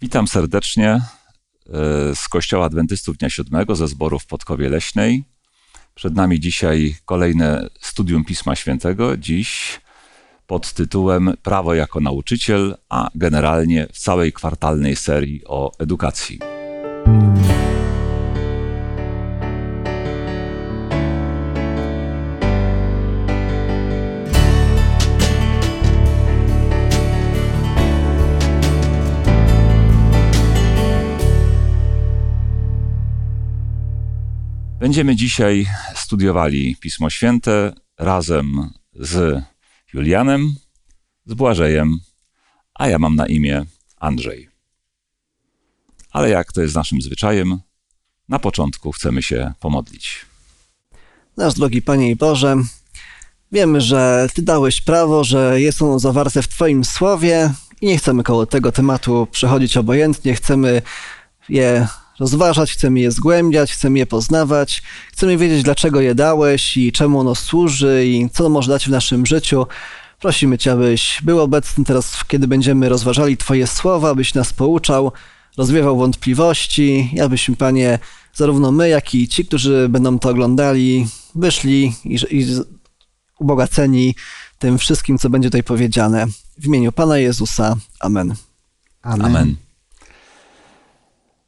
Witam serdecznie e, z Kościoła Adwentystów Dnia Siódmego ze zboru w Podkowie Leśnej. Przed nami dzisiaj kolejne studium Pisma Świętego. Dziś pod tytułem Prawo jako nauczyciel, a generalnie w całej kwartalnej serii o edukacji. Będziemy dzisiaj studiowali Pismo Święte razem z Julianem, z Błażejem, a ja mam na imię Andrzej. Ale jak to jest naszym zwyczajem, na początku chcemy się pomodlić. Nasz drogi Panie i Boże, wiemy, że Ty dałeś prawo, że jest ono zawarte w Twoim słowie i nie chcemy koło tego tematu przechodzić obojętnie, chcemy je rozważać, chcemy je zgłębiać, chcemy je poznawać, chcemy wiedzieć, dlaczego je dałeś i czemu ono służy i co może dać w naszym życiu. Prosimy Cię, abyś był obecny teraz, kiedy będziemy rozważali Twoje słowa, abyś nas pouczał, rozwiewał wątpliwości abyśmy, Panie, zarówno my, jak i ci, którzy będą to oglądali, wyszli i, i ubogaceni tym wszystkim, co będzie tutaj powiedziane. W imieniu Pana Jezusa. Amen. Amen. Amen.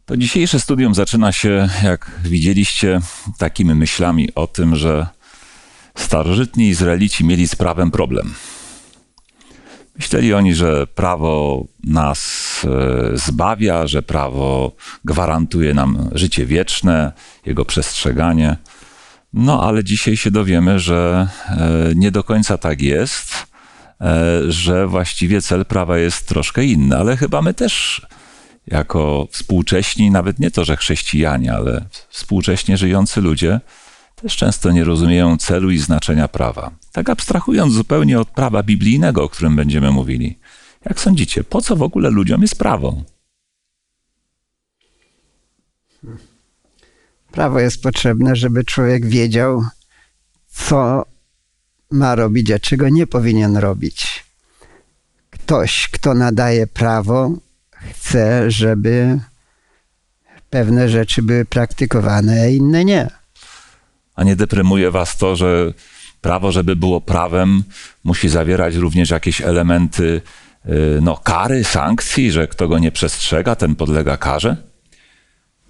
To dzisiejsze studium zaczyna się, jak widzieliście, takimi myślami o tym, że starożytni Izraelici mieli z prawem problem. Myśleli oni, że prawo nas e, zbawia, że prawo gwarantuje nam życie wieczne, jego przestrzeganie. No ale dzisiaj się dowiemy, że e, nie do końca tak jest, e, że właściwie cel prawa jest troszkę inny, ale chyba my też jako współcześni, nawet nie to, że chrześcijanie, ale współcześnie żyjący ludzie, też często nie rozumieją celu i znaczenia prawa. Tak abstrahując zupełnie od prawa biblijnego, o którym będziemy mówili. Jak sądzicie, po co w ogóle ludziom jest prawo? Prawo jest potrzebne, żeby człowiek wiedział, co ma robić, a czego nie powinien robić. Ktoś, kto nadaje prawo, chce, żeby pewne rzeczy były praktykowane, a inne nie. A nie deprymuje was to, że prawo, żeby było prawem, musi zawierać również jakieś elementy y, no, kary, sankcji, że kto go nie przestrzega, ten podlega karze?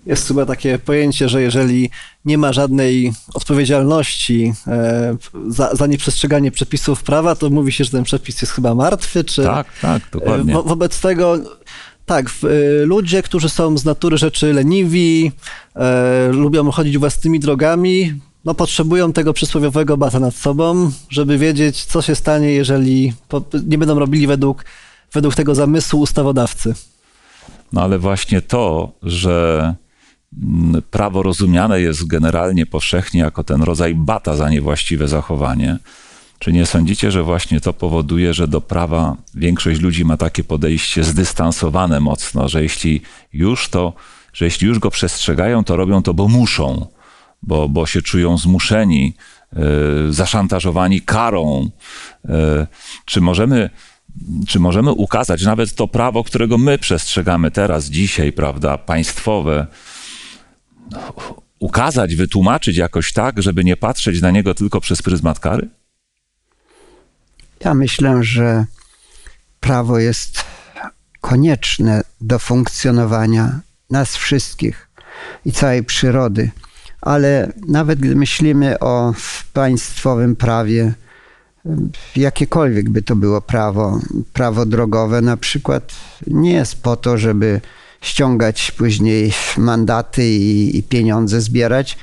Jest chyba takie pojęcie, że jeżeli nie ma żadnej odpowiedzialności e, za, za nieprzestrzeganie przepisów prawa, to mówi się, że ten przepis jest chyba martwy. Czy, tak, tak, dokładnie. Wo wobec tego tak, y, ludzie, którzy są z natury rzeczy leniwi, e, lubią chodzić własnymi drogami, no potrzebują tego przysłowiowego bata nad sobą, żeby wiedzieć, co się stanie, jeżeli nie będą robili według, według tego zamysłu ustawodawcy. No ale właśnie to, że mm, prawo rozumiane jest generalnie powszechnie jako ten rodzaj bata za niewłaściwe zachowanie, czy nie sądzicie, że właśnie to powoduje, że do prawa większość ludzi ma takie podejście zdystansowane mocno, że jeśli już to, że jeśli już go przestrzegają, to robią to, bo muszą, bo, bo się czują zmuszeni, yy, zaszantażowani karą. Yy, czy możemy czy możemy ukazać nawet to prawo, którego my przestrzegamy teraz, dzisiaj, prawda, państwowe, ukazać, wytłumaczyć jakoś tak, żeby nie patrzeć na niego tylko przez pryzmat kary? Ja myślę, że prawo jest konieczne do funkcjonowania nas wszystkich i całej przyrody. Ale nawet gdy myślimy o państwowym prawie, jakiekolwiek by to było prawo, prawo drogowe na przykład, nie jest po to, żeby ściągać później mandaty i, i pieniądze zbierać,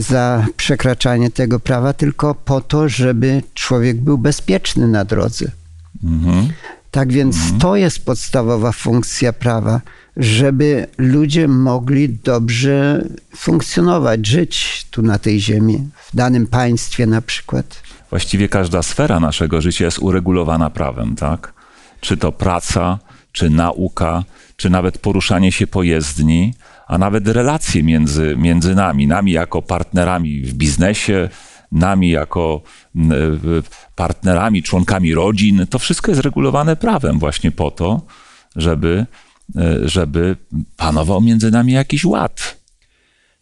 za przekraczanie tego prawa, tylko po to, żeby człowiek był bezpieczny na drodze. Mhm. Tak więc mhm. to jest podstawowa funkcja prawa, żeby ludzie mogli dobrze funkcjonować, żyć tu na tej ziemi, w danym państwie na przykład. Właściwie każda sfera naszego życia jest uregulowana prawem, tak? Czy to praca, czy nauka, czy nawet poruszanie się po jezdni, a nawet relacje między, między nami, nami jako partnerami w biznesie, nami jako partnerami, członkami rodzin, to wszystko jest regulowane prawem właśnie po to, żeby e, żeby panował między nami jakiś ład.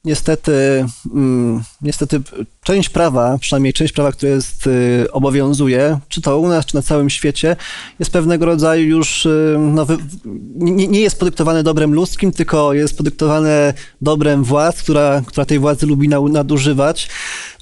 Niestety, mm, niestety część prawa, przynajmniej część prawa, które jest, y, obowiązuje, czy to u nas, czy na całym świecie, jest pewnego rodzaju już, y, no, nie, nie jest podyktowane dobrem ludzkim, tylko jest podyktowane dobrem władz, która, która tej władzy lubi nadużywać.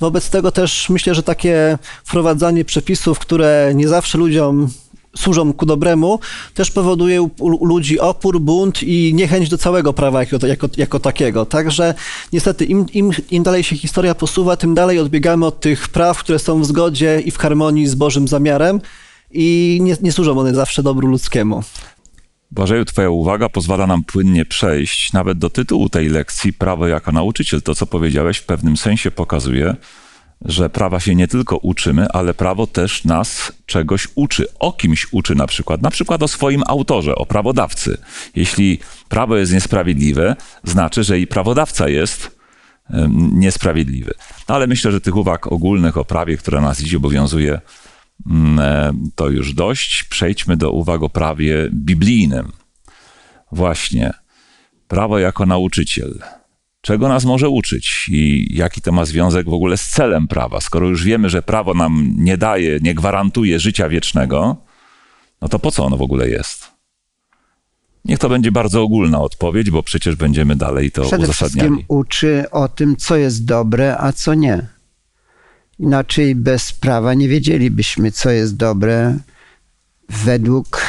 Wobec tego też myślę, że takie wprowadzanie przepisów, które nie zawsze ludziom służą ku dobremu, też powoduje u, u ludzi opór, bunt i niechęć do całego prawa jako, jako, jako takiego. Także niestety im, im, im dalej się historia posuwa, tym dalej odbiegamy od tych praw, które są w zgodzie i w harmonii z Bożym zamiarem i nie, nie służą one zawsze dobru ludzkiemu. Błażeju, Twoja uwaga pozwala nam płynnie przejść nawet do tytułu tej lekcji Prawo jako nauczyciel. To, co powiedziałeś, w pewnym sensie pokazuje, że prawa się nie tylko uczymy, ale prawo też nas czegoś uczy. O kimś uczy na przykład, na przykład o swoim autorze, o prawodawcy. Jeśli prawo jest niesprawiedliwe, znaczy, że i prawodawca jest niesprawiedliwy. No, ale myślę, że tych uwag ogólnych o prawie, które nas dziś obowiązuje, mm, e, to już dość. Przejdźmy do uwag o prawie biblijnym. Właśnie, prawo jako nauczyciel. Czego nas może uczyć i jaki to ma związek w ogóle z celem prawa? Skoro już wiemy, że prawo nam nie daje, nie gwarantuje życia wiecznego, no to po co ono w ogóle jest? Niech to będzie bardzo ogólna odpowiedź, bo przecież będziemy dalej to Przede uzasadniali. wszystkim uczy o tym, co jest dobre, a co nie. Inaczej bez prawa nie wiedzielibyśmy, co jest dobre według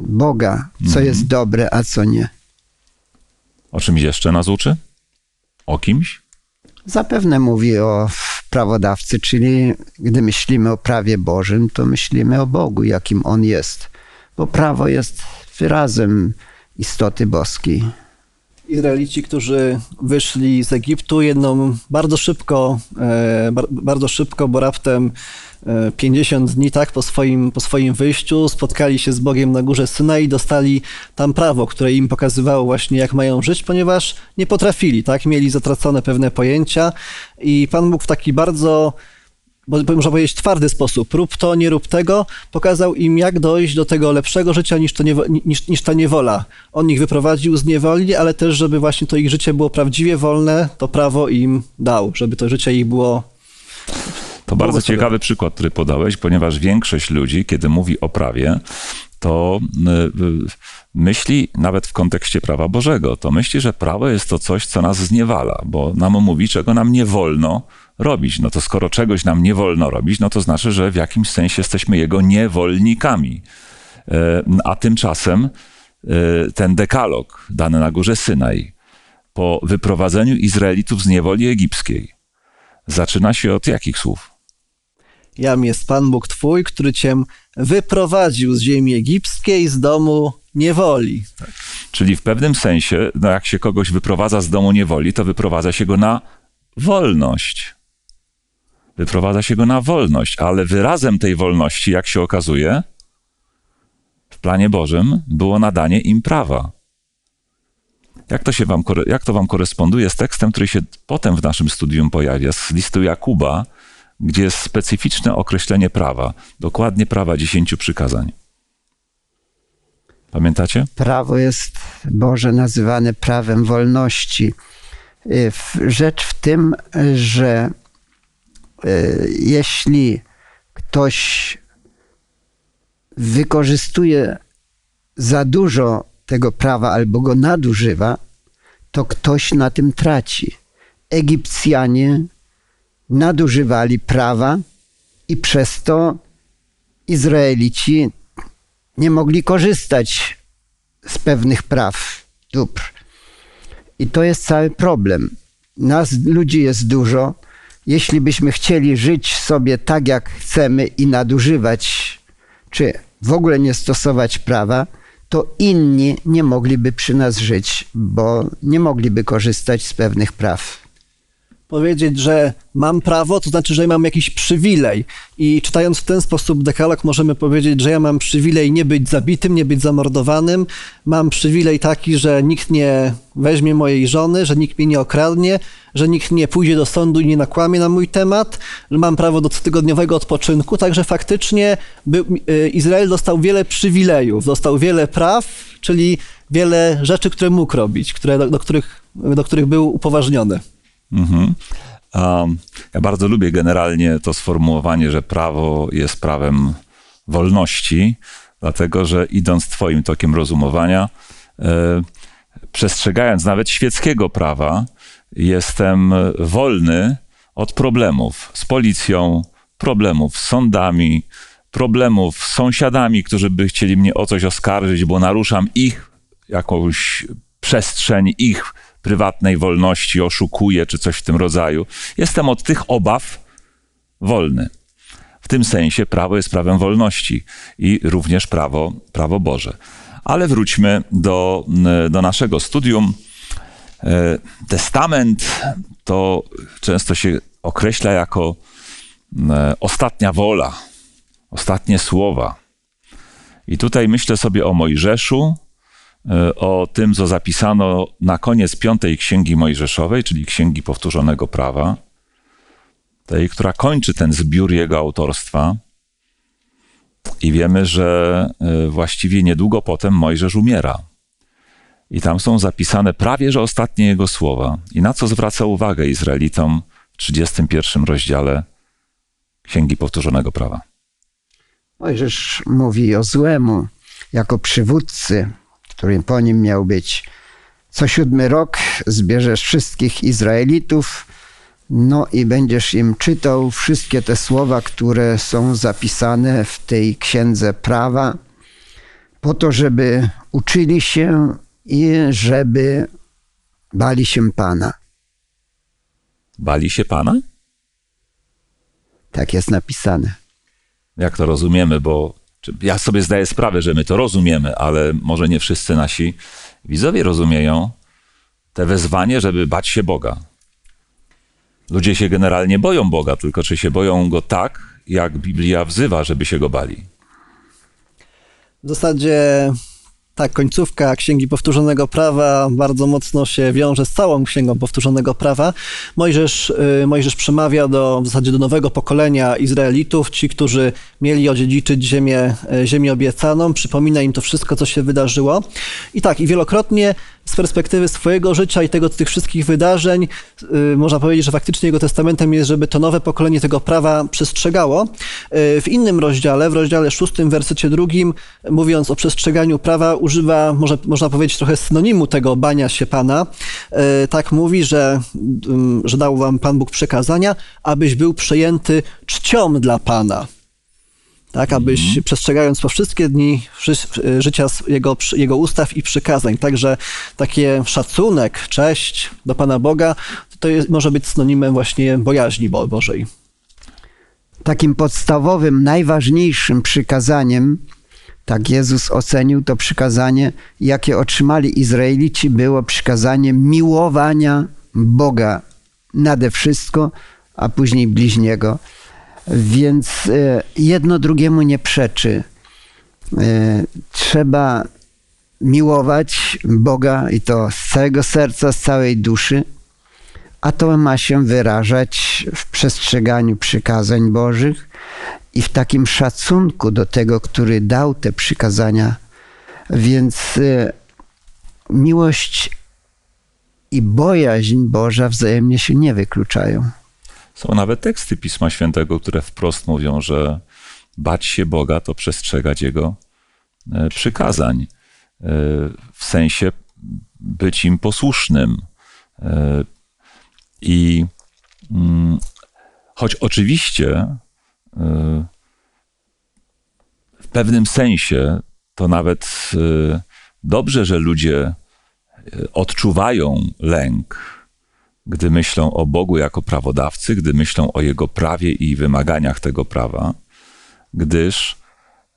Boga, co Mhm. jest dobre, a co nie. O czymś jeszcze nas uczy? O kimś? Zapewne mówi o prawodawcy, czyli gdy myślimy o prawie Bożym, to myślimy o Bogu, jakim On jest. Bo prawo jest wyrazem istoty boskiej. Izraelici, którzy wyszli z Egiptu, jedną bardzo szybko, e, bar, bardzo szybko, bo raptem e, 50 dni tak po swoim, po swoim wyjściu spotkali się z Bogiem na górze Synai i dostali tam prawo, które im pokazywało właśnie jak mają żyć, ponieważ nie potrafili, tak? Mieli zatracone pewne pojęcia i Pan Bóg w taki bardzo bo można powiedzieć twardy sposób, rób to, nie rób tego, pokazał im, jak dojść do tego lepszego życia niż, to niewo, niż, niż ta niewola. On ich wyprowadził z niewoli, ale też, żeby właśnie to ich życie było prawdziwie wolne, to prawo im dał, żeby to życie ich było To bardzo ciekawy przykład, który podałeś, ponieważ większość ludzi, kiedy mówi o prawie, to y, y, myśli nawet w kontekście prawa Bożego, to myśli, że prawo jest to coś, co nas zniewala, bo nam mówi, czego nam nie wolno robić. No to skoro czegoś nam nie wolno robić, no to znaczy, że w jakimś sensie jesteśmy jego niewolnikami. E, A tymczasem e, ten dekalog dany na górze Synaj po wyprowadzeniu Izraelitów z niewoli egipskiej zaczyna się od jakich słów? Jam jest Pan Bóg Twój, który Cię wyprowadził z ziemi egipskiej, z domu niewoli. Czyli w pewnym sensie, no jak się kogoś wyprowadza z domu niewoli, to wyprowadza się go na wolność. Wyprowadza się go na wolność, ale wyrazem tej wolności, jak się okazuje, w planie Bożym było nadanie im prawa. Jak to, się wam, jak to wam koresponduje z tekstem, który się potem w naszym studium pojawia, z listu Jakuba, gdzie jest specyficzne określenie prawa, dokładnie prawa dziesięciu przykazań. Pamiętacie? Prawo jest Boże nazywane prawem wolności. Y, Rzecz w tym, że jeśli ktoś wykorzystuje za dużo tego prawa albo go nadużywa, to ktoś na tym traci. Egipcjanie nadużywali prawa i przez to Izraelici nie mogli korzystać z pewnych praw, dóbr. I to jest cały problem. Nas, ludzi, jest dużo. Jeśli byśmy chcieli żyć sobie tak, jak chcemy i nadużywać, czy w ogóle nie stosować prawa, to inni nie mogliby przy nas żyć, bo nie mogliby korzystać z pewnych praw. Powiedzieć, że mam prawo, to znaczy, że mam jakiś przywilej. I czytając w ten sposób dekalog, możemy powiedzieć, że ja mam przywilej nie być zabitym, nie być zamordowanym. Mam przywilej taki, że nikt nie weźmie mojej żony, że nikt mnie nie okradnie, że nikt nie pójdzie do sądu i nie nakłamie na mój temat, że mam prawo do tygodniowego odpoczynku. Także faktycznie by, y, Izrael dostał wiele przywilejów, dostał wiele praw, czyli wiele rzeczy, które mógł robić, które, do, do których, do których był upoważniony. Mhm. Um, ja bardzo lubię generalnie to sformułowanie, że prawo jest prawem wolności, dlatego że idąc Twoim tokiem rozumowania, e, przestrzegając nawet świeckiego prawa, jestem wolny od problemów z policją, problemów z sądami, problemów z sąsiadami, którzy by chcieli mnie o coś oskarżyć, bo naruszam ich jakąś przestrzeń, ich prywatnej wolności, oszukuję czy coś w tym rodzaju. Jestem od tych obaw wolny. W tym sensie prawo jest prawem wolności i również prawo, prawo Boże. Ale wróćmy do, do naszego studium. E, testament to często się określa jako e, ostatnia wola, ostatnie słowa. I tutaj myślę sobie o Mojżeszu, o tym, co zapisano na koniec piątej księgi Mojżeszowej, czyli księgi powtórzonego prawa, tej, która kończy ten zbiór jego autorstwa. I wiemy, że właściwie niedługo potem Mojżesz umiera. I tam są zapisane prawie że ostatnie jego słowa. I na co zwraca uwagę Izraelitom w 31 rozdziale Księgi Powtórzonego Prawa. Mojżesz mówi o złemu jako przywódcy, którym po nim miał być. Co siódmy rok zbierzesz wszystkich Izraelitów, no i będziesz im czytał wszystkie te słowa, które są zapisane w tej księdze prawa, po to, żeby uczyli się i żeby bali się Pana. Bali się Pana? Tak jest napisane. Jak to rozumiemy, bo ja sobie zdaję sprawę, że my to rozumiemy, ale może nie wszyscy nasi widzowie rozumieją te wezwanie, żeby bać się Boga. Ludzie się generalnie boją Boga, tylko czy się boją Go tak, jak Biblia wzywa, żeby się Go bali? W zasadzie ta końcówka Księgi Powtórzonego Prawa bardzo mocno się wiąże z całą Księgą Powtórzonego Prawa. Mojżesz, y, Mojżesz przemawia do, w zasadzie do nowego pokolenia Izraelitów, ci, którzy mieli odziedziczyć ziemię, y, ziemię obiecaną. Przypomina im to wszystko, co się wydarzyło. I tak, i wielokrotnie z perspektywy swojego życia i tego, tych wszystkich wydarzeń, yy, można powiedzieć, że faktycznie jego testamentem jest, żeby to nowe pokolenie tego prawa przestrzegało. Yy, w innym rozdziale, w rozdziale szóstym, wersecie drugim, mówiąc o przestrzeganiu prawa, używa, może, można powiedzieć, trochę synonimu tego bania się Pana. Yy, tak mówi, że, że dał wam Pan Bóg przekazania, abyś był przejęty czcią dla Pana tak, abyś mm. przestrzegając po wszystkie dni życia jego, jego ustaw i przykazań. Także takie szacunek, cześć do Pana Boga, to jest, może być synonimem właśnie bojaźni Bożej. Takim podstawowym, najważniejszym przykazaniem, tak Jezus ocenił to przykazanie, jakie otrzymali Izraelici, było przykazanie miłowania Boga nade wszystko, a później bliźniego. Więc e, jedno drugiemu nie przeczy. E, trzeba miłować Boga i to z całego serca, z całej duszy, a to ma się wyrażać w przestrzeganiu przykazań Bożych i w takim szacunku do tego, który dał te przykazania. Więc e, miłość i bojaźń Boża wzajemnie się nie wykluczają. Są nawet teksty Pisma Świętego, które wprost mówią, że bać się Boga to przestrzegać Jego e, przykazań, e, w sensie być im posłusznym. I mm, choć oczywiście w pewnym sensie to nawet dobrze, że ludzie odczuwają lęk, gdy myślą o Bogu jako prawodawcy, gdy myślą o Jego prawie i wymaganiach tego prawa, gdyż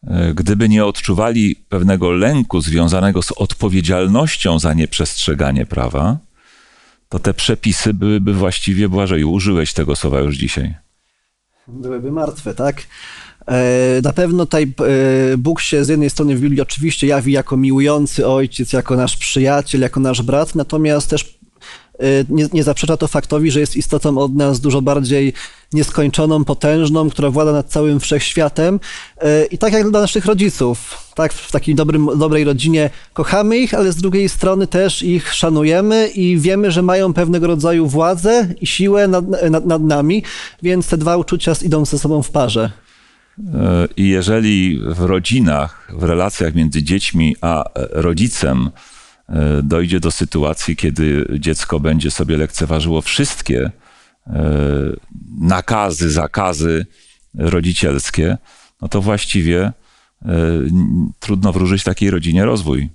e, gdyby nie odczuwali pewnego lęku związanego z odpowiedzialnością za nieprzestrzeganie prawa, to te przepisy byłyby właściwie, Błażeju, użyłeś tego słowa już dzisiaj. Byłyby martwe, tak? E, na pewno tutaj e, Bóg się z jednej strony w Biblii oczywiście jawi jako miłujący ojciec, jako nasz przyjaciel, jako nasz brat, natomiast też nie, nie zaprzecza to faktowi, że jest istotą od nas dużo bardziej nieskończoną, potężną, która włada nad całym wszechświatem. Y, I tak jak dla naszych rodziców, tak w takiej dobrym, dobrej rodzinie kochamy ich, ale z drugiej strony też ich szanujemy i wiemy, że mają pewnego rodzaju władzę i siłę nad, nad, nad nami, więc te dwa uczucia idą ze sobą w parze. E, I jeżeli w rodzinach, w relacjach między dziećmi a rodzicem e, dojdzie do sytuacji, kiedy dziecko będzie sobie lekceważyło wszystkie e, nakazy, zakazy rodzicielskie, no to właściwie trudno wróżyć takiej rodzinie rozwój.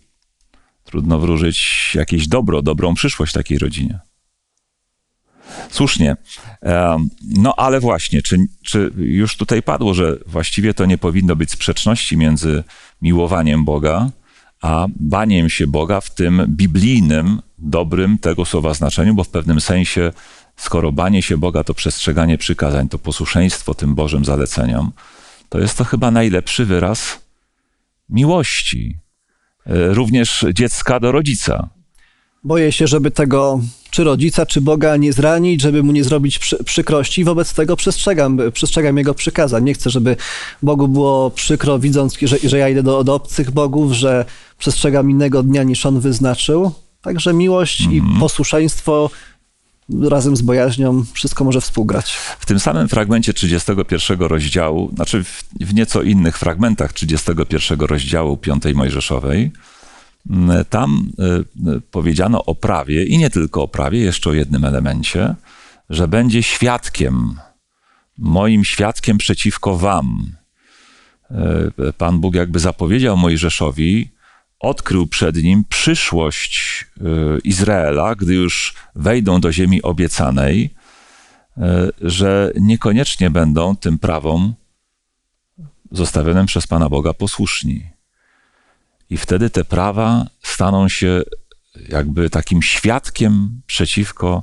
Trudno wróżyć jakieś dobro, dobrą przyszłość takiej rodzinie. Słusznie. No ale właśnie, czy, czy już tutaj padło, że właściwie to nie powinno być sprzeczności między miłowaniem Boga, a baniem się Boga w tym biblijnym, dobrym tego słowa znaczeniu, bo w pewnym sensie, skoro banie się Boga to przestrzeganie przykazań, to posłuszeństwo tym Bożym zaleceniom, to jest to chyba najlepszy wyraz miłości, e, również dziecka do rodzica. Boję się, żeby tego czy rodzica, czy Boga nie zranić, żeby mu nie zrobić przy, przykrości. Wobec tego przestrzegam, przestrzegam jego przykazań. Nie chcę, żeby Bogu było przykro, widząc, że, że ja idę do, do obcych bogów, że przestrzegam innego dnia niż on wyznaczył. Także miłość mm -hmm. i mhm. posłuszeństwo razem z bojaźnią wszystko może współgrać. W tym samym fragmencie 31 rozdziału, znaczy w, w nieco innych fragmentach 31 rozdziału 5 Mojżeszowej, tam e, powiedziano o prawie i nie tylko o prawie, jeszcze o jednym elemencie, że będzie świadkiem, moim świadkiem przeciwko wam. E, Pan Bóg jakby zapowiedział Mojżeszowi, odkrył przed nim przyszłość e, Izraela, gdy już wejdą do ziemi obiecanej, że niekoniecznie będą tym prawom zostawionym przez Pana Boga posłuszni. I wtedy te prawa staną się jakby takim świadkiem przeciwko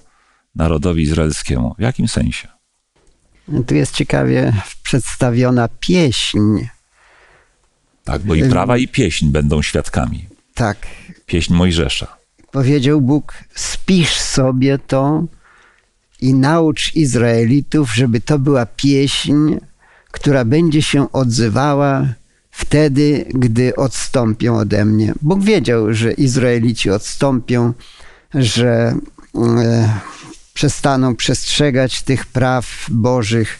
narodowi izraelskiemu. W jakim sensie? Tu jest ciekawie przedstawiona pieśń. Tak, bo i prawa, i pieśń będą świadkami. Tak. Pieśń Mojżesza. Powiedział Bóg: spisz sobie to i naucz Izraelitów, żeby to była pieśń, która będzie się odzywała wtedy, gdy odstąpią ode mnie. Bóg wiedział, że Izraelici odstąpią, że e, przestaną przestrzegać tych praw Bożych,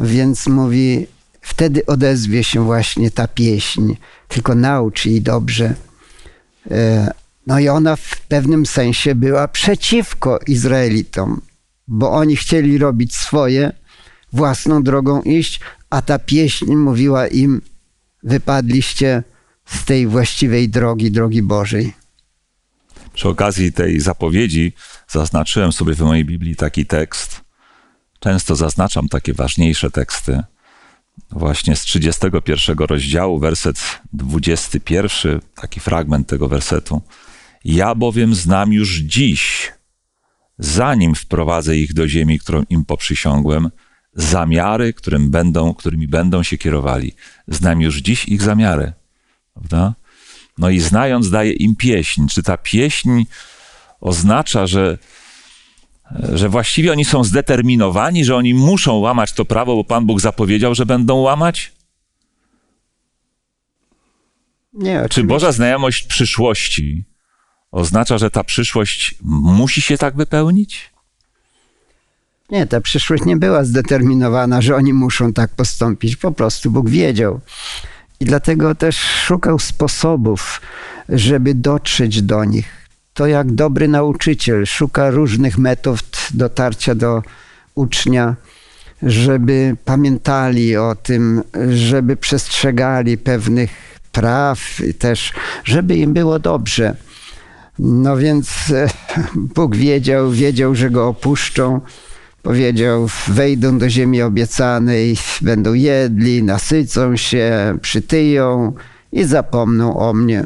więc mówi, wtedy odezwie się właśnie ta pieśń, tylko naucz jej dobrze. E, no i ona w pewnym sensie była przeciwko Izraelitom, bo oni chcieli robić swoje, własną drogą iść, a ta pieśń mówiła im, wypadliście z tej właściwej drogi, drogi Bożej. Przy okazji tej zapowiedzi zaznaczyłem sobie w mojej Biblii taki tekst. Często zaznaczam takie ważniejsze teksty. Właśnie z 31 rozdziału, werset 21, taki fragment tego wersetu. Ja bowiem znam już dziś, zanim wprowadzę ich do ziemi, którą im poprzysiągłem, zamiary, którym będą, którymi będą się kierowali. Znam już dziś ich zamiary. Prawda? No i znając, daje im pieśń. Czy ta pieśń oznacza, że, że właściwie oni są zdeterminowani, że oni muszą łamać to prawo, bo Pan Bóg zapowiedział, że będą łamać? Nie, oczywiście. Czy Boża znajomość przyszłości oznacza, że ta przyszłość musi się tak wypełnić? Nie, ta przyszłość nie była zdeterminowana, że oni muszą tak postąpić. Po prostu Bóg wiedział. I dlatego też szukał sposobów, żeby dotrzeć do nich. To jak dobry nauczyciel szuka różnych metod dotarcia do ucznia, żeby pamiętali o tym, żeby przestrzegali pewnych praw, też żeby im było dobrze. No więc Bóg wiedział, wiedział, że go opuszczą Powiedział, wejdą do ziemi obiecanej, będą jedli, nasycą się, przytyją i zapomną o mnie.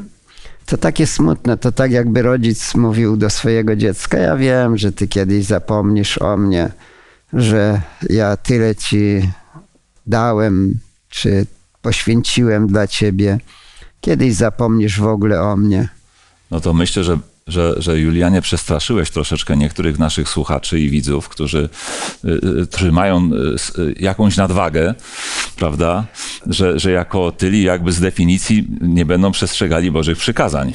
To takie smutne, to tak jakby rodzic mówił do swojego dziecka, ja wiem, że ty kiedyś zapomnisz o mnie, że ja tyle ci dałem, czy poświęciłem dla ciebie. Kiedyś zapomnisz w ogóle o mnie. No to myślę, że, że, że Julianie przestraszyłeś troszeczkę niektórych naszych słuchaczy i widzów, którzy, y, y, którzy mają y, y, jakąś nadwagę, prawda? Że, że jako tyli jakby z definicji nie będą przestrzegali Bożych przykazań.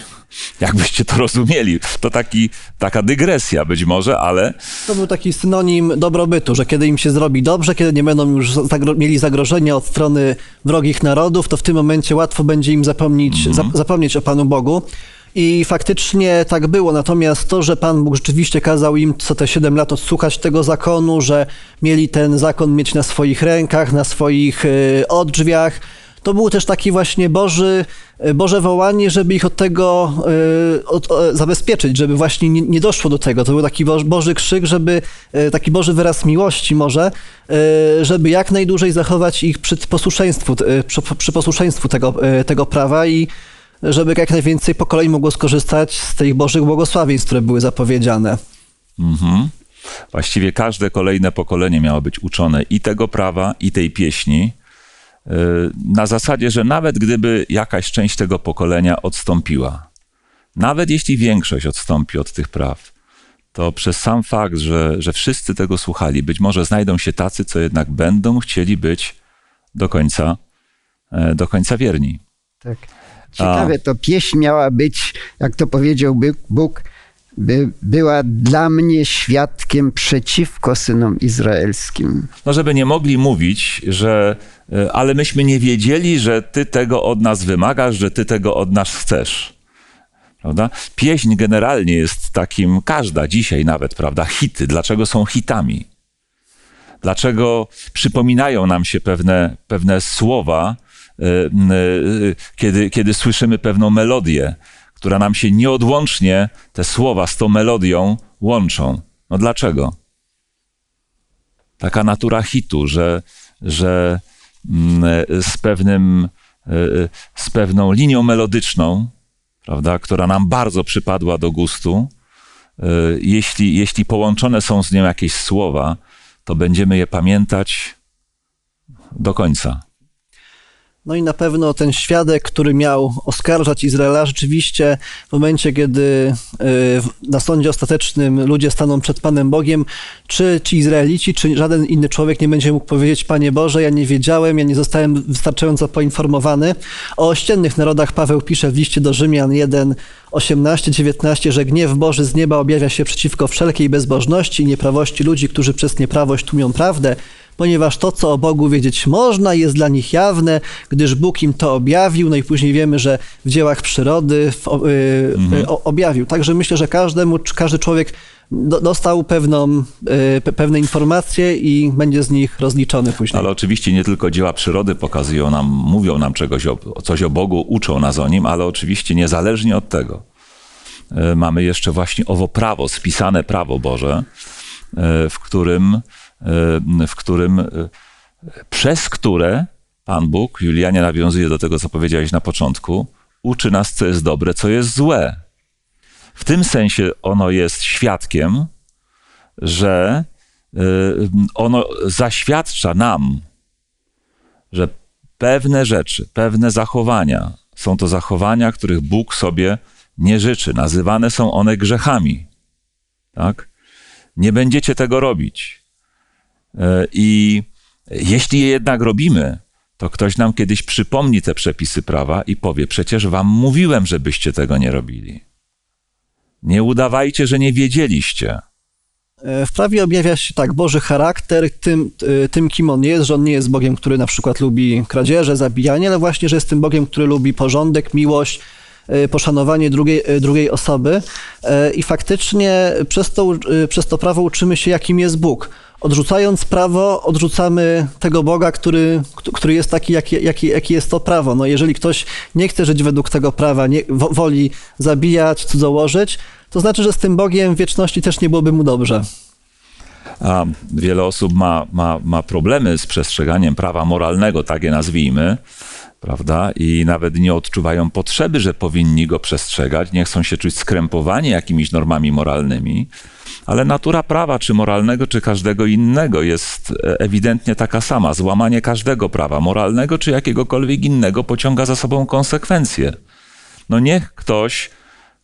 Jakbyście to rozumieli. To taki, taka dygresja być może, ale To był taki synonim dobrobytu, że kiedy im się zrobi dobrze, kiedy nie będą już zagro- mieli zagrożenia od strony wrogich narodów, to w tym momencie łatwo będzie im zapomnieć, Mhm. zap- zapomnieć o Panu Bogu. I faktycznie tak było, natomiast to, że Pan Bóg rzeczywiście kazał im co te 7 lat odsłuchać tego zakonu, że mieli ten zakon mieć na swoich rękach, na swoich y, odrzwiach, to był też taki właśnie Boży, y, Boże wołanie, żeby ich od tego y, od, zabezpieczyć, żeby właśnie nie, nie doszło do tego. To był taki Boży, Boży krzyk, żeby taki Boży wyraz miłości może, żeby jak najdłużej zachować ich przy posłuszeństwu, przy, przy posłuszeństwu tego, tego prawa i żeby jak najwięcej pokoleń mogło skorzystać z tych Bożych błogosławieństw, które były zapowiedziane. Mhm. Właściwie każde kolejne pokolenie miało być uczone i tego prawa, i tej pieśni. yy, Na zasadzie, że nawet gdyby jakaś część tego pokolenia odstąpiła, nawet jeśli większość odstąpi od tych praw, to przez sam fakt, że, że wszyscy tego słuchali, być może znajdą się tacy, co jednak będą chcieli być do końca, e, do końca wierni. Tak. Ciekawe, to pieśń miała być, jak to powiedział Bóg, by, była dla mnie świadkiem przeciwko synom izraelskim. No, żeby nie mogli mówić, że e, ale myśmy nie wiedzieli, że ty tego od nas wymagasz, że ty tego od nas chcesz. Prawda? Pieśń generalnie jest takim, każda dzisiaj nawet, prawda? Hity. Dlaczego są hitami? Dlaczego przypominają nam się pewne, pewne słowa, kiedy, kiedy słyszymy pewną melodię, która nam się nieodłącznie, te słowa z tą melodią łączą? No dlaczego? taka natura hitu, że, że mm, z, pewnym, z pewną linią melodyczną, prawda, która nam bardzo przypadła do gustu, jeśli, jeśli połączone są z nią jakieś słowa, to będziemy je pamiętać do końca. No i na pewno ten świadek, który miał oskarżać Izraela, rzeczywiście w momencie, kiedy y, na sądzie ostatecznym ludzie staną przed Panem Bogiem, czy ci Izraelici, czy żaden inny człowiek nie będzie mógł powiedzieć, Panie Boże, ja nie wiedziałem, ja nie zostałem wystarczająco poinformowany. O ościennych narodach Paweł pisze w liście do Rzymian 1, 18, 19, że gniew Boży z nieba objawia się przeciwko wszelkiej bezbożności i nieprawości ludzi, którzy przez nieprawość tłumią prawdę, ponieważ to, co o Bogu wiedzieć można, jest dla nich jawne, gdyż Bóg im to objawił. No i później wiemy, że w dziełach przyrody w, y, y, o, objawił. Także myślę, że każdemu, każdy człowiek do, dostał pewną, y, pe- pewne informacje i będzie z nich rozliczony później. Ale oczywiście nie tylko dzieła przyrody pokazują nam, mówią nam czegoś o, coś o Bogu, uczą nas o nim, ale oczywiście niezależnie od tego e, mamy jeszcze właśnie owo prawo, spisane prawo Boże, e, w którym, w którym e, przez które Pan Bóg, Julianie nawiązuje do tego, co powiedziałeś na początku, uczy nas, co jest dobre, co jest złe. W tym sensie ono jest świadkiem, że y, ono zaświadcza nam, że pewne rzeczy, pewne zachowania są to zachowania, których Bóg sobie nie życzy. Nazywane są one grzechami. Tak? Nie będziecie tego robić. Y, I jeśli je jednak robimy, to ktoś nam kiedyś przypomni te przepisy prawa i powie: Przecież wam mówiłem, żebyście tego nie robili. Nie udawajcie, że nie wiedzieliście. E, W prawie objawia się tak Boży charakter tym, y, tym, kim on jest, że on nie jest Bogiem, który na przykład lubi kradzieże, zabijanie, ale właśnie, że jest tym Bogiem, który lubi porządek, miłość, poszanowanie drugiej, y, drugiej osoby. E, I faktycznie przez to, przez to prawo uczymy się, jakim jest Bóg. Odrzucając prawo, odrzucamy tego Boga, który, który jest taki, jaki, jaki, jaki jest to prawo. No jeżeli ktoś nie chce żyć według tego prawa, nie, wo- woli zabijać, cudzołożyć, to znaczy, że z tym Bogiem wieczności też nie byłoby mu dobrze. A wiele osób ma, ma, ma problemy z przestrzeganiem prawa moralnego, tak je nazwijmy, prawda? I nawet nie odczuwają potrzeby, że powinni go przestrzegać, nie chcą się czuć skrępowani jakimiś normami moralnymi. Ale natura prawa, czy moralnego, czy każdego innego, jest e, ewidentnie taka sama. Złamanie każdego prawa, moralnego czy jakiegokolwiek innego, pociąga za sobą konsekwencje. No niech ktoś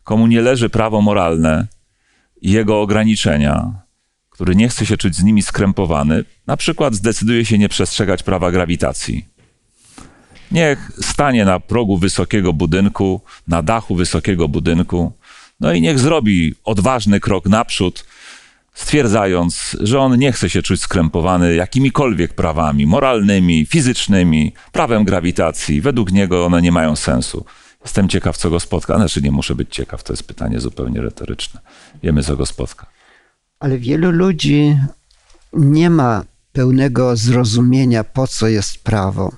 komu nie leży prawo moralne i jego ograniczenia, który nie chce się czuć z nimi skrępowany, na przykład zdecyduje się nie przestrzegać prawa grawitacji. Niech stanie na progu wysokiego budynku, na dachu wysokiego budynku, no i niech zrobi odważny krok naprzód, stwierdzając, że on nie chce się czuć skrępowany jakimikolwiek prawami moralnymi, fizycznymi, prawem grawitacji. Według niego one nie mają sensu. Jestem ciekaw, co go spotka. Znaczy, nie muszę być ciekaw, to jest pytanie zupełnie retoryczne. Wiemy, co go spotka. Ale wielu ludzi nie ma pełnego zrozumienia, po co jest prawo.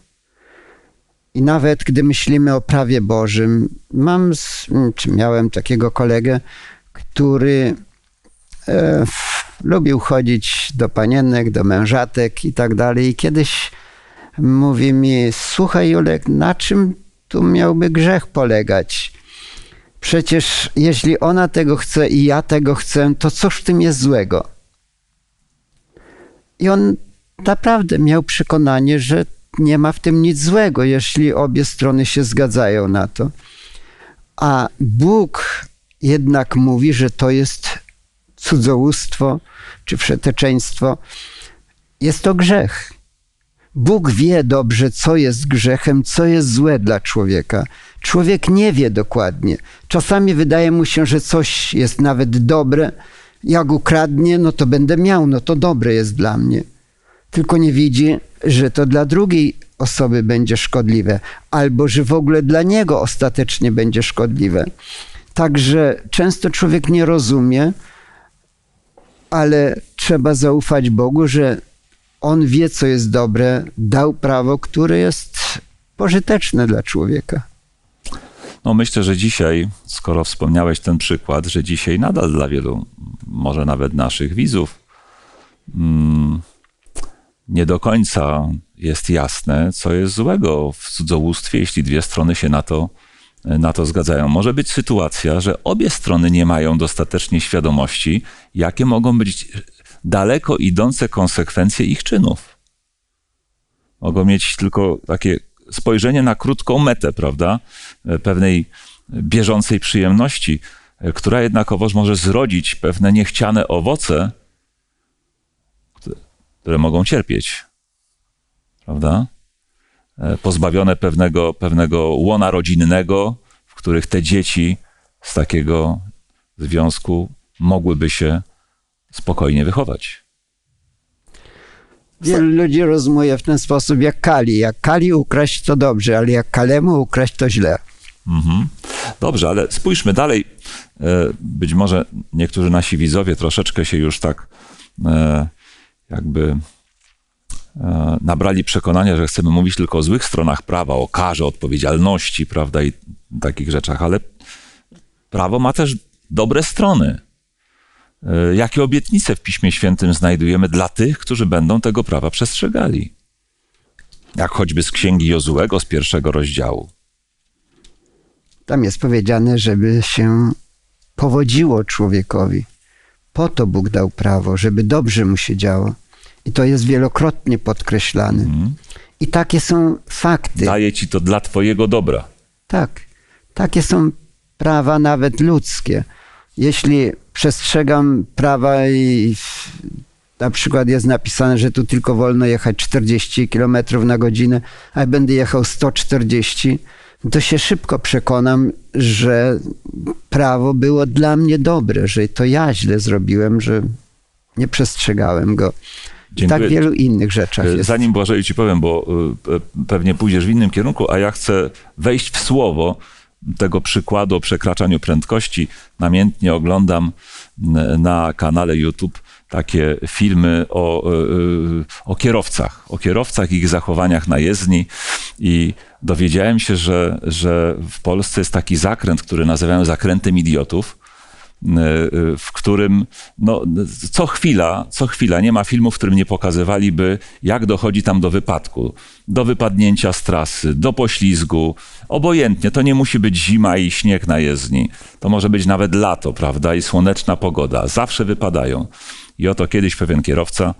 I nawet gdy myślimy o prawie Bożym, mam, czy miałem takiego kolegę, który e, lubił chodzić do panienek, do mężatek i tak dalej. I kiedyś mówi mi: Słuchaj, Julek, na czym tu miałby grzech polegać? Przecież jeśli ona tego chce i ja tego chcę, to cóż w tym jest złego? I on naprawdę miał przekonanie, że nie ma w tym nic złego, jeśli obie strony się zgadzają na to. A Bóg jednak mówi, że to jest cudzołóstwo czy wszeteczeństwo. Jest to grzech. Bóg wie dobrze, co jest grzechem, co jest złe dla człowieka. Człowiek nie wie dokładnie. Czasami wydaje mu się, że coś jest nawet dobre. Jak ukradnie, no to będę miał, no to dobre jest dla mnie. Tylko nie widzi, że to dla drugiej osoby będzie szkodliwe, albo że w ogóle dla niego ostatecznie będzie szkodliwe. Także często człowiek nie rozumie, ale trzeba zaufać Bogu, że On wie, co jest dobre, dał prawo, które jest pożyteczne dla człowieka. No myślę, że dzisiaj, skoro wspomniałeś ten przykład, że dzisiaj nadal dla wielu, może nawet naszych widzów, mm, nie do końca jest jasne, co jest złego w cudzołóstwie, jeśli dwie strony się na to, na to zgadzają. Może być sytuacja, że obie strony nie mają dostatecznie świadomości, jakie mogą być daleko idące konsekwencje ich czynów. Mogą mieć tylko takie spojrzenie na krótką metę, prawda? Pewnej bieżącej przyjemności, która jednakowoż może zrodzić pewne niechciane owoce, które mogą cierpieć, prawda? E, pozbawione pewnego, pewnego łona rodzinnego, w których te dzieci z takiego związku mogłyby się spokojnie wychować. Wielu ludzi rozumie w ten sposób jak Kali. Jak Kali ukraść to dobrze, ale jak Kalemu ukraść to źle. Mhm. Dobrze, ale spójrzmy dalej. E, być może niektórzy nasi widzowie troszeczkę się już tak e, jakby e, nabrali przekonania, że chcemy mówić tylko o złych stronach prawa, o karze, odpowiedzialności, prawda, i takich rzeczach, ale prawo ma też dobre strony. E, jakie obietnice w Piśmie Świętym znajdujemy dla tych, którzy będą tego prawa przestrzegali? Jak choćby z księgi Jozułego z pierwszego rozdziału. Tam jest powiedziane, żeby się powodziło człowiekowi. Po to Bóg dał prawo, żeby dobrze mu się działo. I to jest wielokrotnie podkreślane. Mm. I takie są fakty. Daje ci to dla twojego dobra. Tak. Takie są prawa nawet ludzkie. Jeśli przestrzegam prawa i na przykład jest napisane, że tu tylko wolno jechać 40 km na godzinę, a będę jechał 140, to się szybko przekonam, że prawo było dla mnie dobre, że to ja źle zrobiłem, że nie przestrzegałem go. Dziękuję. Tak wielu innych rzeczach jest. Zanim Błażeju ci powiem, bo y, pewnie pójdziesz w innym kierunku, a ja chcę wejść w słowo tego przykładu o przekraczaniu prędkości. Namiętnie oglądam na kanale YouTube takie filmy o, y, o kierowcach, o kierowcach i ich zachowaniach na jezdni i dowiedziałem się, że, że w Polsce jest taki zakręt, który nazywają zakrętem idiotów, w którym no, co chwila, co chwila nie ma filmu, w którym nie pokazywaliby, jak dochodzi tam do wypadku, do wypadnięcia z trasy, do poślizgu. Obojętnie, to nie musi być zima i śnieg na jezdni. To może być nawet lato, prawda, i słoneczna pogoda. Zawsze wypadają. I oto kiedyś pewien kierowca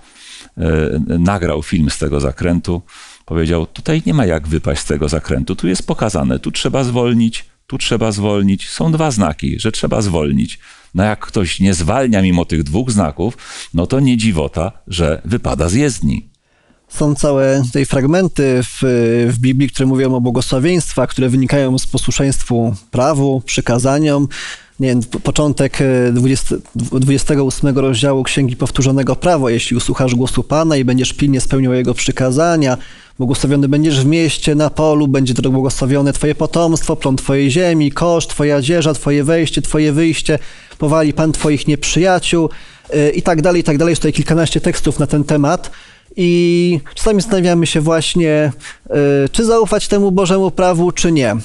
e, nagrał film z tego zakrętu. Powiedział: Tutaj nie ma jak wypaść z tego zakrętu. Tu jest pokazane, tu trzeba zwolnić, tu trzeba zwolnić. Są dwa znaki, że trzeba zwolnić. No jak ktoś nie zwalnia mimo tych dwóch znaków, no to nie dziwota, że wypada z jezdni. Są całe tutaj fragmenty w, w Biblii, które mówią o błogosławieństwach, które wynikają z posłuszeństwu prawu, przykazaniom. Nie wiem, początek 20, 28 rozdziału Księgi Powtórzonego Prawo. Jeśli usłuchasz głosu Pana i będziesz pilnie spełniał Jego przykazania, błogosławiony będziesz w mieście, na polu, będzie to błogosławione Twoje potomstwo, plon Twojej ziemi, kosz, Twoja dzieża, Twoje wejście, Twoje wyjście, powali Pan Twoich nieprzyjaciół y, i tak dalej, i tak dalej. Jest tutaj kilkanaście tekstów na ten temat. I czasami zastanawiamy się właśnie, y, czy zaufać temu Bożemu prawu, czy nie.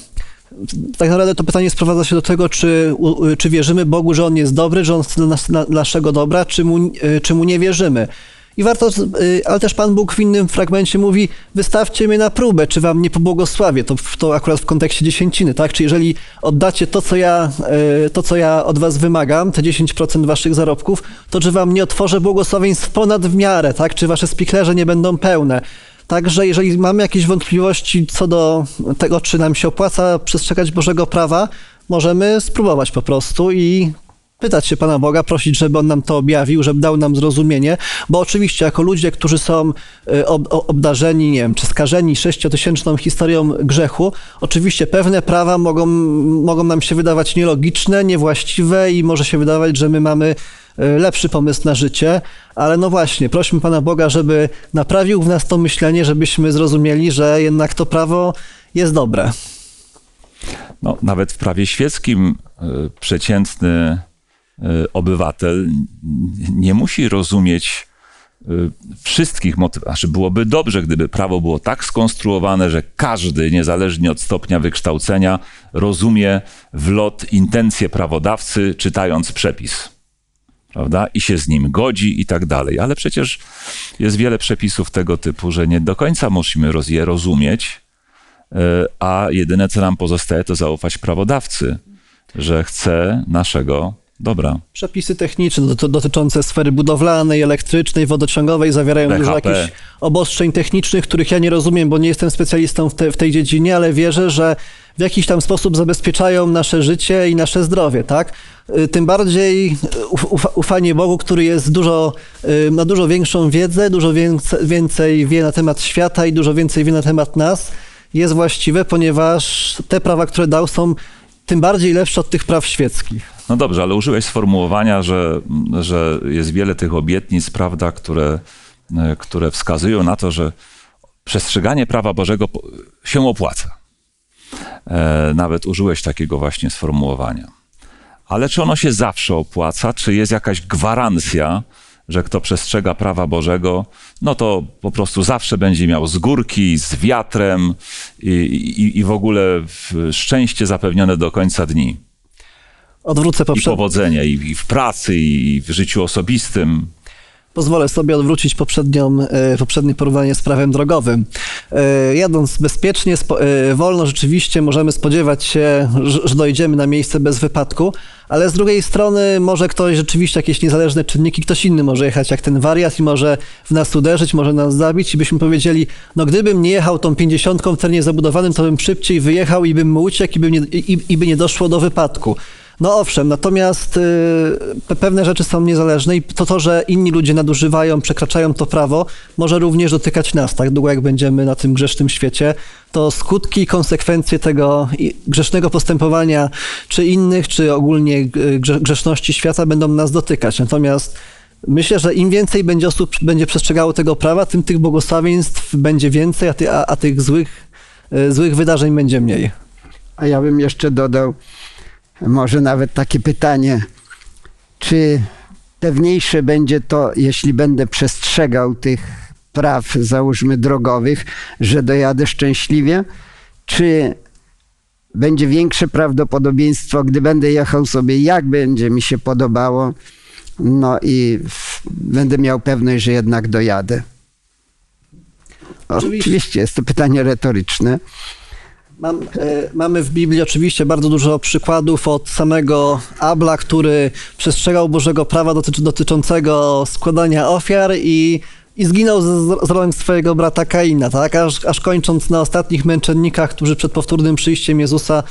Tak naprawdę to pytanie sprowadza się do tego, czy, czy wierzymy Bogu, że On jest dobry, że On chce dla nas, dla naszego dobra, czy mu, y, czy mu nie wierzymy. I warto, ale też Pan Bóg w innym fragmencie mówi, wystawcie mnie na próbę, czy wam nie pobłogosławię. To, to akurat w kontekście dziesięciny, tak? Czy jeżeli oddacie to, co ja, to, co ja od was wymagam, te 10% waszych zarobków, to czy wam nie otworzę błogosławieństw ponad w miarę, tak? Czy wasze spiklerze nie będą pełne. Także jeżeli mamy jakieś wątpliwości co do tego, czy nam się opłaca przestrzegać Bożego prawa, możemy spróbować po prostu i pytać się Pana Boga, prosić, żeby On nam to objawił, żeby dał nam zrozumienie, bo oczywiście jako ludzie, którzy są y, obdarzeni, nie wiem, czy skażeni sześciotysięczną historią grzechu, oczywiście pewne prawa mogą, mogą nam się wydawać nielogiczne, niewłaściwe i może się wydawać, że my mamy y, lepszy pomysł na życie, ale no właśnie, prośmy Pana Boga, żeby naprawił w nas to myślenie, żebyśmy zrozumieli, że jednak to prawo jest dobre. No, nawet w prawie świeckim y, przeciętny obywatel nie musi rozumieć y, wszystkich motywów. Znaczy byłoby dobrze, gdyby prawo było tak skonstruowane, że każdy, niezależnie od stopnia wykształcenia, rozumie w lot intencje prawodawcy, czytając przepis. Prawda? I się z nim godzi i tak dalej. Ale przecież jest wiele przepisów tego typu, że nie do końca musimy je rozumieć, y, a jedyne, co nam pozostaje, to zaufać prawodawcy, że chce naszego Dobra. Przepisy techniczne dotyczące sfery budowlanej, elektrycznej, wodociągowej zawierają PHP. dużo jakichś obostrzeń technicznych, których ja nie rozumiem, bo nie jestem specjalistą w, te, w tej dziedzinie, ale wierzę, że w jakiś tam sposób zabezpieczają nasze życie i nasze zdrowie, tak? Y, tym bardziej ufanie Bogu, który jest dużo, y, ma dużo większą wiedzę, dużo więcej wie na temat świata i dużo więcej wie na temat nas, jest właściwe, ponieważ te prawa, które dał, są tym bardziej lepsze od tych praw świeckich. No dobrze, ale użyłeś sformułowania, że, że jest wiele tych obietnic, prawda, które, e, które wskazują na to, że przestrzeganie prawa Bożego się opłaca. E, nawet użyłeś takiego właśnie sformułowania. Ale czy ono się zawsze opłaca? Czy jest jakaś gwarancja, że kto przestrzega prawa Bożego, no to po prostu zawsze będzie miał z górki, z wiatrem i, i, i w ogóle szczęście zapewnione do końca dni? Odwrócę poprzednie. I powodzenia i, i w pracy, i w życiu osobistym. Pozwolę sobie odwrócić poprzednią, e, poprzednie porównanie z prawem drogowym. E, jadąc bezpiecznie, e, wolno rzeczywiście możemy spodziewać się, że dojdziemy na miejsce bez wypadku, ale z drugiej strony może ktoś rzeczywiście jakieś niezależne czynniki, ktoś inny może jechać jak ten wariat i może w nas uderzyć, może nas zabić i byśmy powiedzieli, no gdybym nie jechał tą pięćdziesiątką w terenie zabudowanym, to bym szybciej wyjechał i bym mu uciekł i nie, i, i by nie doszło do wypadku. No owszem, natomiast y, pewne rzeczy są niezależne i to, to, że inni ludzie nadużywają, przekraczają to prawo, może również dotykać nas, tak długo jak będziemy na tym grzesznym świecie, to skutki i konsekwencje tego grzesznego postępowania, czy innych, czy ogólnie y, grzeszności świata będą nas dotykać. Natomiast myślę, że im więcej będzie osób będzie przestrzegało tego prawa, tym tych błogosławieństw będzie więcej, a, ty, a, a tych złych, y, złych wydarzeń będzie mniej. A ja bym jeszcze dodał, może nawet takie pytanie, czy pewniejsze będzie to, jeśli będę przestrzegał tych praw, załóżmy drogowych, że dojadę szczęśliwie, czy będzie większe prawdopodobieństwo, gdy będę jechał sobie, jak będzie mi się podobało, no i będę miał pewność, że jednak dojadę. Oczywiście, jest to pytanie retoryczne. Mam, e, mamy w Biblii oczywiście bardzo dużo przykładów od samego Abla, który przestrzegał Bożego prawa dotyczy, dotyczącego składania ofiar i, i zginął z, z rąk swojego brata Kaina, tak? Aż, aż kończąc na ostatnich męczennikach, którzy przed powtórnym przyjściem Jezusa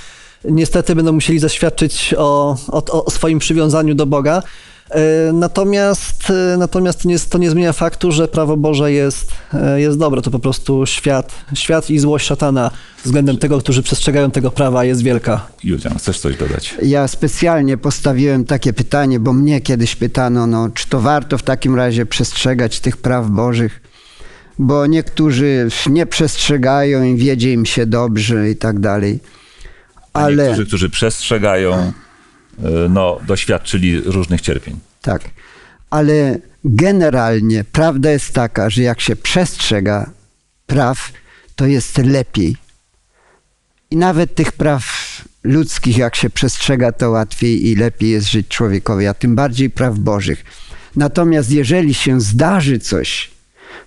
niestety będą musieli zaświadczyć o, o, o swoim przywiązaniu do Boga. E, natomiast, e, natomiast to, nie, to nie zmienia faktu, że prawo Boże jest, e, jest dobre. To po prostu świat, świat i złość szatana względem tego, którzy przestrzegają tego prawa jest wielka. Julian, chcesz coś dodać? Ja specjalnie postawiłem takie pytanie, bo mnie kiedyś pytano, no, czy to warto w takim razie przestrzegać tych praw Bożych, bo niektórzy nie przestrzegają i wiedzie im się dobrze i tak dalej. Ale... Niektórzy, którzy przestrzegają, no, doświadczyli różnych cierpień. Tak, ale generalnie prawda jest taka, że jak się przestrzega praw, to jest lepiej. I nawet tych praw ludzkich, jak się przestrzega, to łatwiej i lepiej jest żyć człowiekowi, a tym bardziej praw Bożych. Natomiast jeżeli się zdarzy coś,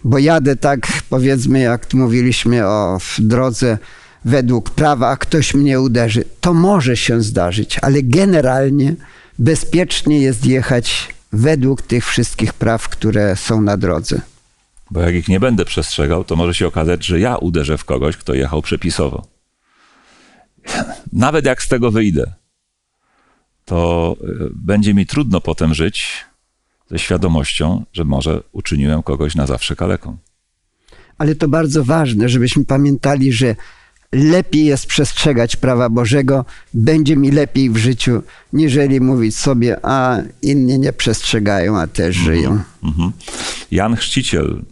bo jadę tak, powiedzmy, jak mówiliśmy o drodze według prawa, a ktoś mnie uderzy. To może się zdarzyć, ale generalnie bezpiecznie jest jechać według tych wszystkich praw, które są na drodze. Bo jak ich nie będę przestrzegał, to może się okazać, że ja uderzę w kogoś, kto jechał przepisowo. Nawet jak z tego wyjdę, to e, będzie mi trudno potem żyć ze świadomością, że może uczyniłem kogoś na zawsze kaleką. Ale to bardzo ważne, żebyśmy pamiętali, że lepiej jest przestrzegać prawa Bożego, będzie mi lepiej w życiu, niżeli mówić sobie, a inni nie przestrzegają, a też mhm, żyją. Mhm. Jan Chrzciciel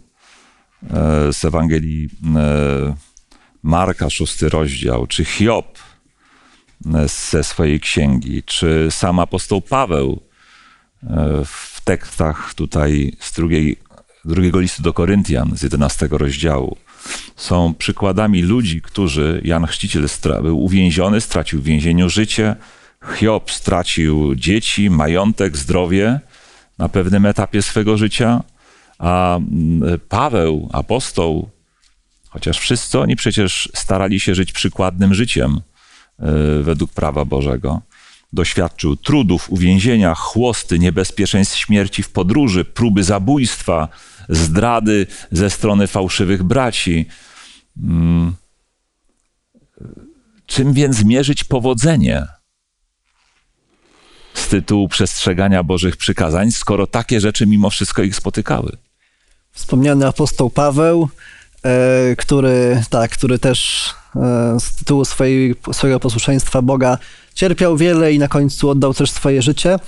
e, z Ewangelii e, Marka, szósty rozdział, czy Hiob e, ze swojej księgi, czy sam apostoł Paweł w tekstach tutaj z drugiej, drugiego listu do Koryntian z 11 rozdziału są przykładami ludzi, którzy, Jan Chrzciciel był uwięziony, stracił w więzieniu życie, Hiob stracił dzieci, majątek, zdrowie na pewnym etapie swego życia, a mm, Paweł, apostoł, chociaż wszyscy oni przecież starali się żyć przykładnym życiem e, według prawa Bożego. Doświadczył trudów, uwięzienia, chłosty, niebezpieczeństw śmierci w podróży, próby zabójstwa, zdrady ze strony fałszywych braci. Mm. Czym więc mierzyć powodzenie z tytułu przestrzegania Bożych przykazań, skoro takie rzeczy mimo wszystko ich spotykały? Wspomniany apostoł Paweł, e, który, tak, który też e, z tytułu swojej, swojego posłuszeństwa Boga cierpiał wiele i na końcu oddał też swoje życie.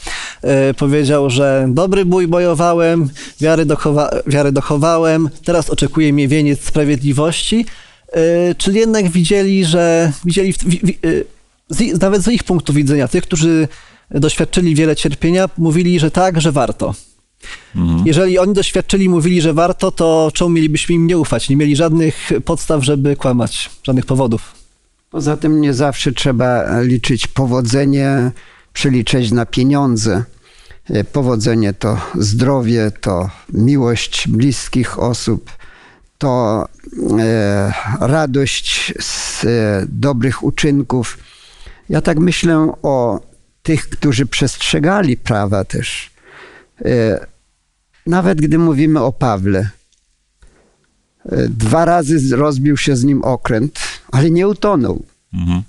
E, powiedział, że dobry bój bojowałem, wiary, dochowa wiary dochowałem, teraz oczekuje mnie wieniec sprawiedliwości. E, czyli jednak widzieli, że widzieli, w, w, z, nawet z ich punktu widzenia, tych, którzy doświadczyli wiele cierpienia, mówili, że tak, że warto. Mhm. Jeżeli oni doświadczyli, mówili, że warto, to czemu mielibyśmy im nie ufać? Nie mieli żadnych podstaw, żeby kłamać, żadnych powodów. Poza tym nie zawsze trzeba liczyć powodzenie, przeliczyć na pieniądze. E, powodzenie to zdrowie, to miłość bliskich osób, to e, radość z e, dobrych uczynków. Ja tak myślę o tych, którzy przestrzegali prawa też. Nawet gdy mówimy o Pawle, Dwa razy rozbił się z nim okręt, ale nie utonął. Mhm.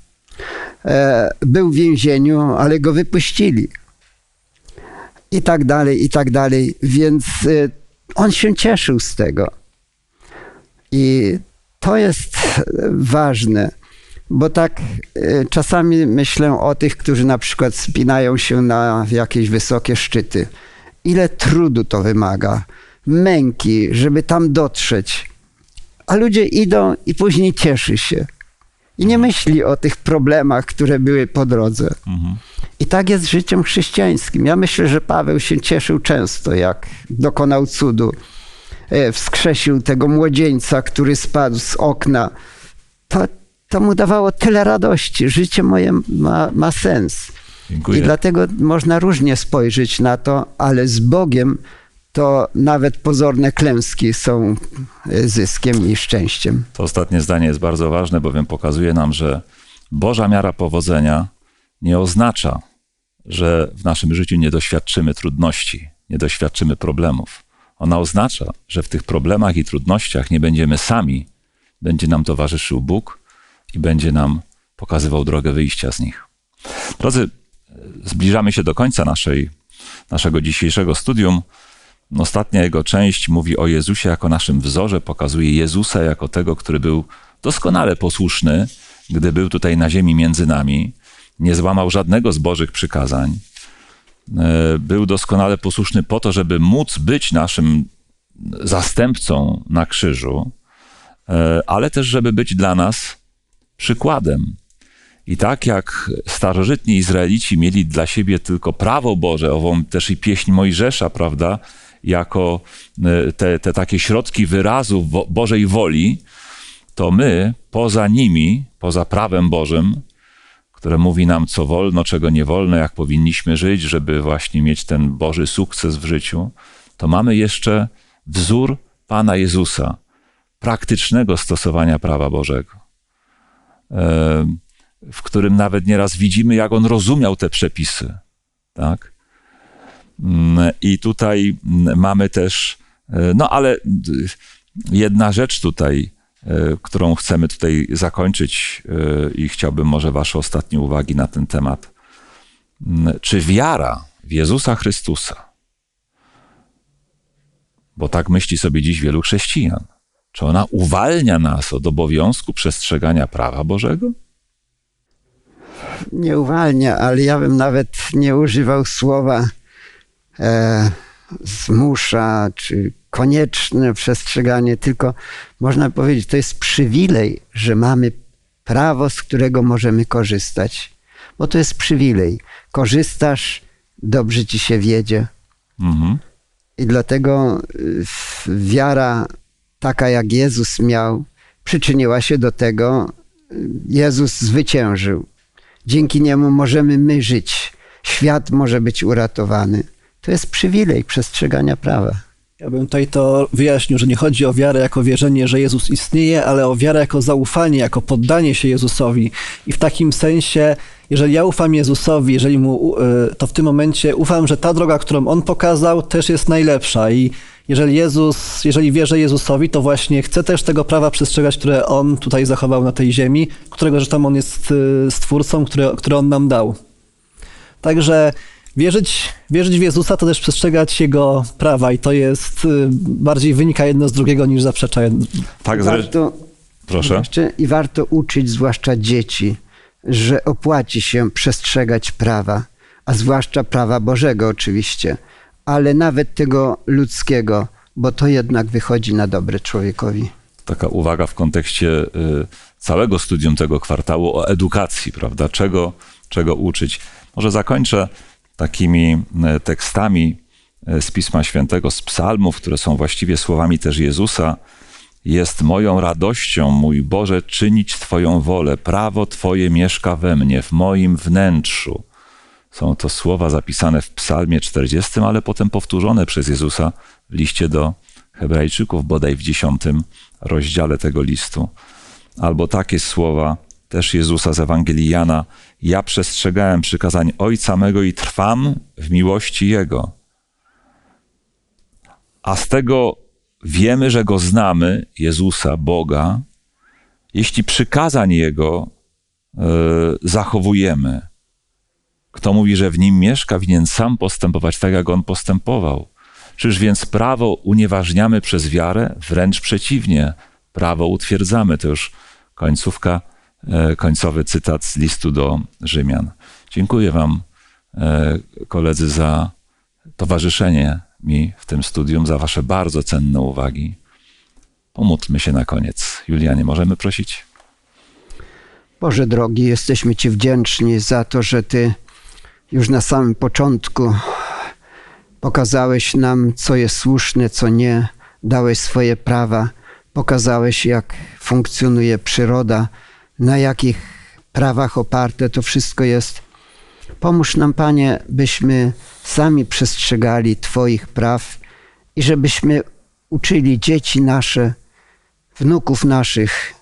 E, był w więzieniu, ale go wypuścili. I tak dalej, i tak dalej. Więc e, on się cieszył z tego. I to jest ważne, bo tak e, czasami myślę o tych, którzy na przykład spinają się na jakieś wysokie szczyty. Ile trudu to wymaga, męki, żeby tam dotrzeć a ludzie idą i później cieszy się. I nie myśli o tych problemach, które były po drodze. Mhm. I tak jest z życiem chrześcijańskim. Ja myślę, że Paweł się cieszył często, jak dokonał cudu. E, wskrzesił tego młodzieńca, który spadł z okna. To, to mu dawało tyle radości. Życie moje ma, ma sens. Dziękuję. I dlatego można różnie spojrzeć na to, ale z Bogiem to nawet pozorne klęski są e, zyskiem i szczęściem. To ostatnie zdanie jest bardzo ważne, bowiem pokazuje nam, że Boża miara powodzenia nie oznacza, że w naszym życiu nie doświadczymy trudności, nie doświadczymy problemów. Ona oznacza, że w tych problemach i trudnościach nie będziemy sami, będzie nam towarzyszył Bóg i będzie nam pokazywał drogę wyjścia z nich. Drodzy, zbliżamy się do końca naszej, naszego dzisiejszego studium. Ostatnia jego część mówi o Jezusie jako naszym wzorze, pokazuje Jezusa jako tego, który był doskonale posłuszny, gdy był tutaj na ziemi między nami, nie złamał żadnego z Bożych przykazań. E, był doskonale posłuszny po to, żeby móc być naszym zastępcą na krzyżu, e, ale też, żeby być dla nas przykładem. I tak jak starożytni Izraelici mieli dla siebie tylko prawo Boże, ową też i pieśń Mojżesza, prawda, jako e, te, te takie środki wyrazu Bożej woli, to my poza nimi, poza prawem Bożym, które mówi nam, co wolno, czego nie wolno, jak powinniśmy żyć, żeby właśnie mieć ten Boży sukces w życiu, to mamy jeszcze wzór Pana Jezusa, praktycznego stosowania prawa Bożego, e, w którym nawet nieraz widzimy, jak on rozumiał te przepisy. Tak? Mm, I tutaj mamy też, e, no ale jedna rzecz tutaj, e, którą chcemy tutaj zakończyć i chciałbym może Wasze ostatnie uwagi na ten temat. Mm, czy wiara w Jezusa Chrystusa bo tak myśli sobie dziś wielu chrześcijan. Czy ona uwalnia nas od obowiązku przestrzegania prawa Bożego? Nie uwalnia, ale ja bym nawet nie używał słowa e, zmusza, czy konieczne przestrzeganie, tylko można powiedzieć, to jest przywilej, że mamy prawo, z którego możemy korzystać. Bo to jest przywilej. Korzystasz, dobrze ci się wiedzie. Mhm. I dlatego y, wiara taka, jak Jezus miał, przyczyniła się do tego, y, Jezus zwyciężył. Dzięki niemu możemy my żyć. Świat może być uratowany. To jest przywilej przestrzegania prawa. Ja bym tutaj to wyjaśnił, że nie chodzi o wiarę jako wierzenie, że Jezus istnieje, ale o wiarę jako zaufanie, jako poddanie się Jezusowi. I w takim sensie, jeżeli ja ufam Jezusowi, jeżeli mu, y, to w tym momencie ufam, że ta droga, którą On pokazał, też jest najlepsza. I jeżeli Jezus, jeżeli wierzę Jezusowi, to właśnie chcę też tego prawa przestrzegać, które On tutaj zachował na tej ziemi, którego zresztą On jest y, stwórcą, które, które On nam dał. Także Wierzyć, wierzyć w Jezusa to też przestrzegać Jego prawa i to jest, y, bardziej wynika jedno z drugiego niż zaprzecza. Tak, warto, Proszę. I warto uczyć, zwłaszcza dzieci, że opłaci się przestrzegać prawa, a zwłaszcza prawa Bożego oczywiście, ale nawet tego ludzkiego, bo to jednak wychodzi na dobre człowiekowi. Taka uwaga w kontekście y, całego studium tego kwartału o edukacji, prawda? Czego, czego uczyć. Może zakończę takimi e, tekstami e, z Pisma Świętego, z psalmów, które są właściwie słowami też Jezusa. Jest moją radością, mój Boże, czynić Twoją wolę. Prawo Twoje mieszka we mnie, w moim wnętrzu. Są to słowa zapisane w Psalmie 40, ale potem powtórzone przez Jezusa w liście do Hebrajczyków, bodaj w 10 rozdziale tego listu. Albo takie słowa też Jezusa z Ewangelii Jana, ja przestrzegałem przykazań Ojca mego i trwam w miłości Jego. A z tego wiemy, że Go znamy, Jezusa, Boga, jeśli przykazań Jego yy, zachowujemy. Kto mówi, że w nim mieszka, winien sam postępować tak, jak on postępował. Czyż więc prawo unieważniamy przez wiarę? Wręcz przeciwnie, prawo utwierdzamy. To już końcówka E, końcowy cytat z listu do Rzymian. Dziękuję Wam, e, koledzy, za towarzyszenie mi w tym studium, za Wasze bardzo cenne uwagi. Pomódlmy się na koniec. Julianie, możemy prosić? Boże drogi, jesteśmy Ci wdzięczni za to, że Ty już na samym początku pokazałeś nam, co jest słuszne, co nie, dałeś swoje prawa, pokazałeś, jak funkcjonuje przyroda na jakich prawach oparte to wszystko jest. Pomóż nam, Panie, byśmy sami przestrzegali Twoich praw i żebyśmy uczyli dzieci nasze, wnuków naszych,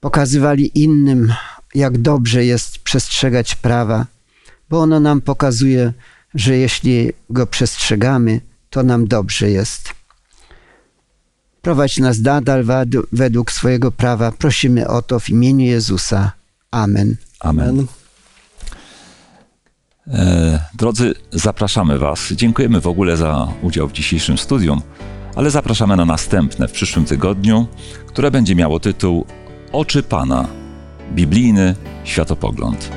pokazywali innym, jak dobrze jest przestrzegać prawa, bo ono nam pokazuje, że jeśli go przestrzegamy, to nam dobrze jest. Prowadź nas nadal według swojego prawa. Prosimy o to w imieniu Jezusa. Amen. Amen. E, drodzy, zapraszamy Was. Dziękujemy w ogóle za udział w dzisiejszym studium, ale zapraszamy na następne w przyszłym tygodniu, które będzie miało tytuł Oczy Pana biblijny światopogląd.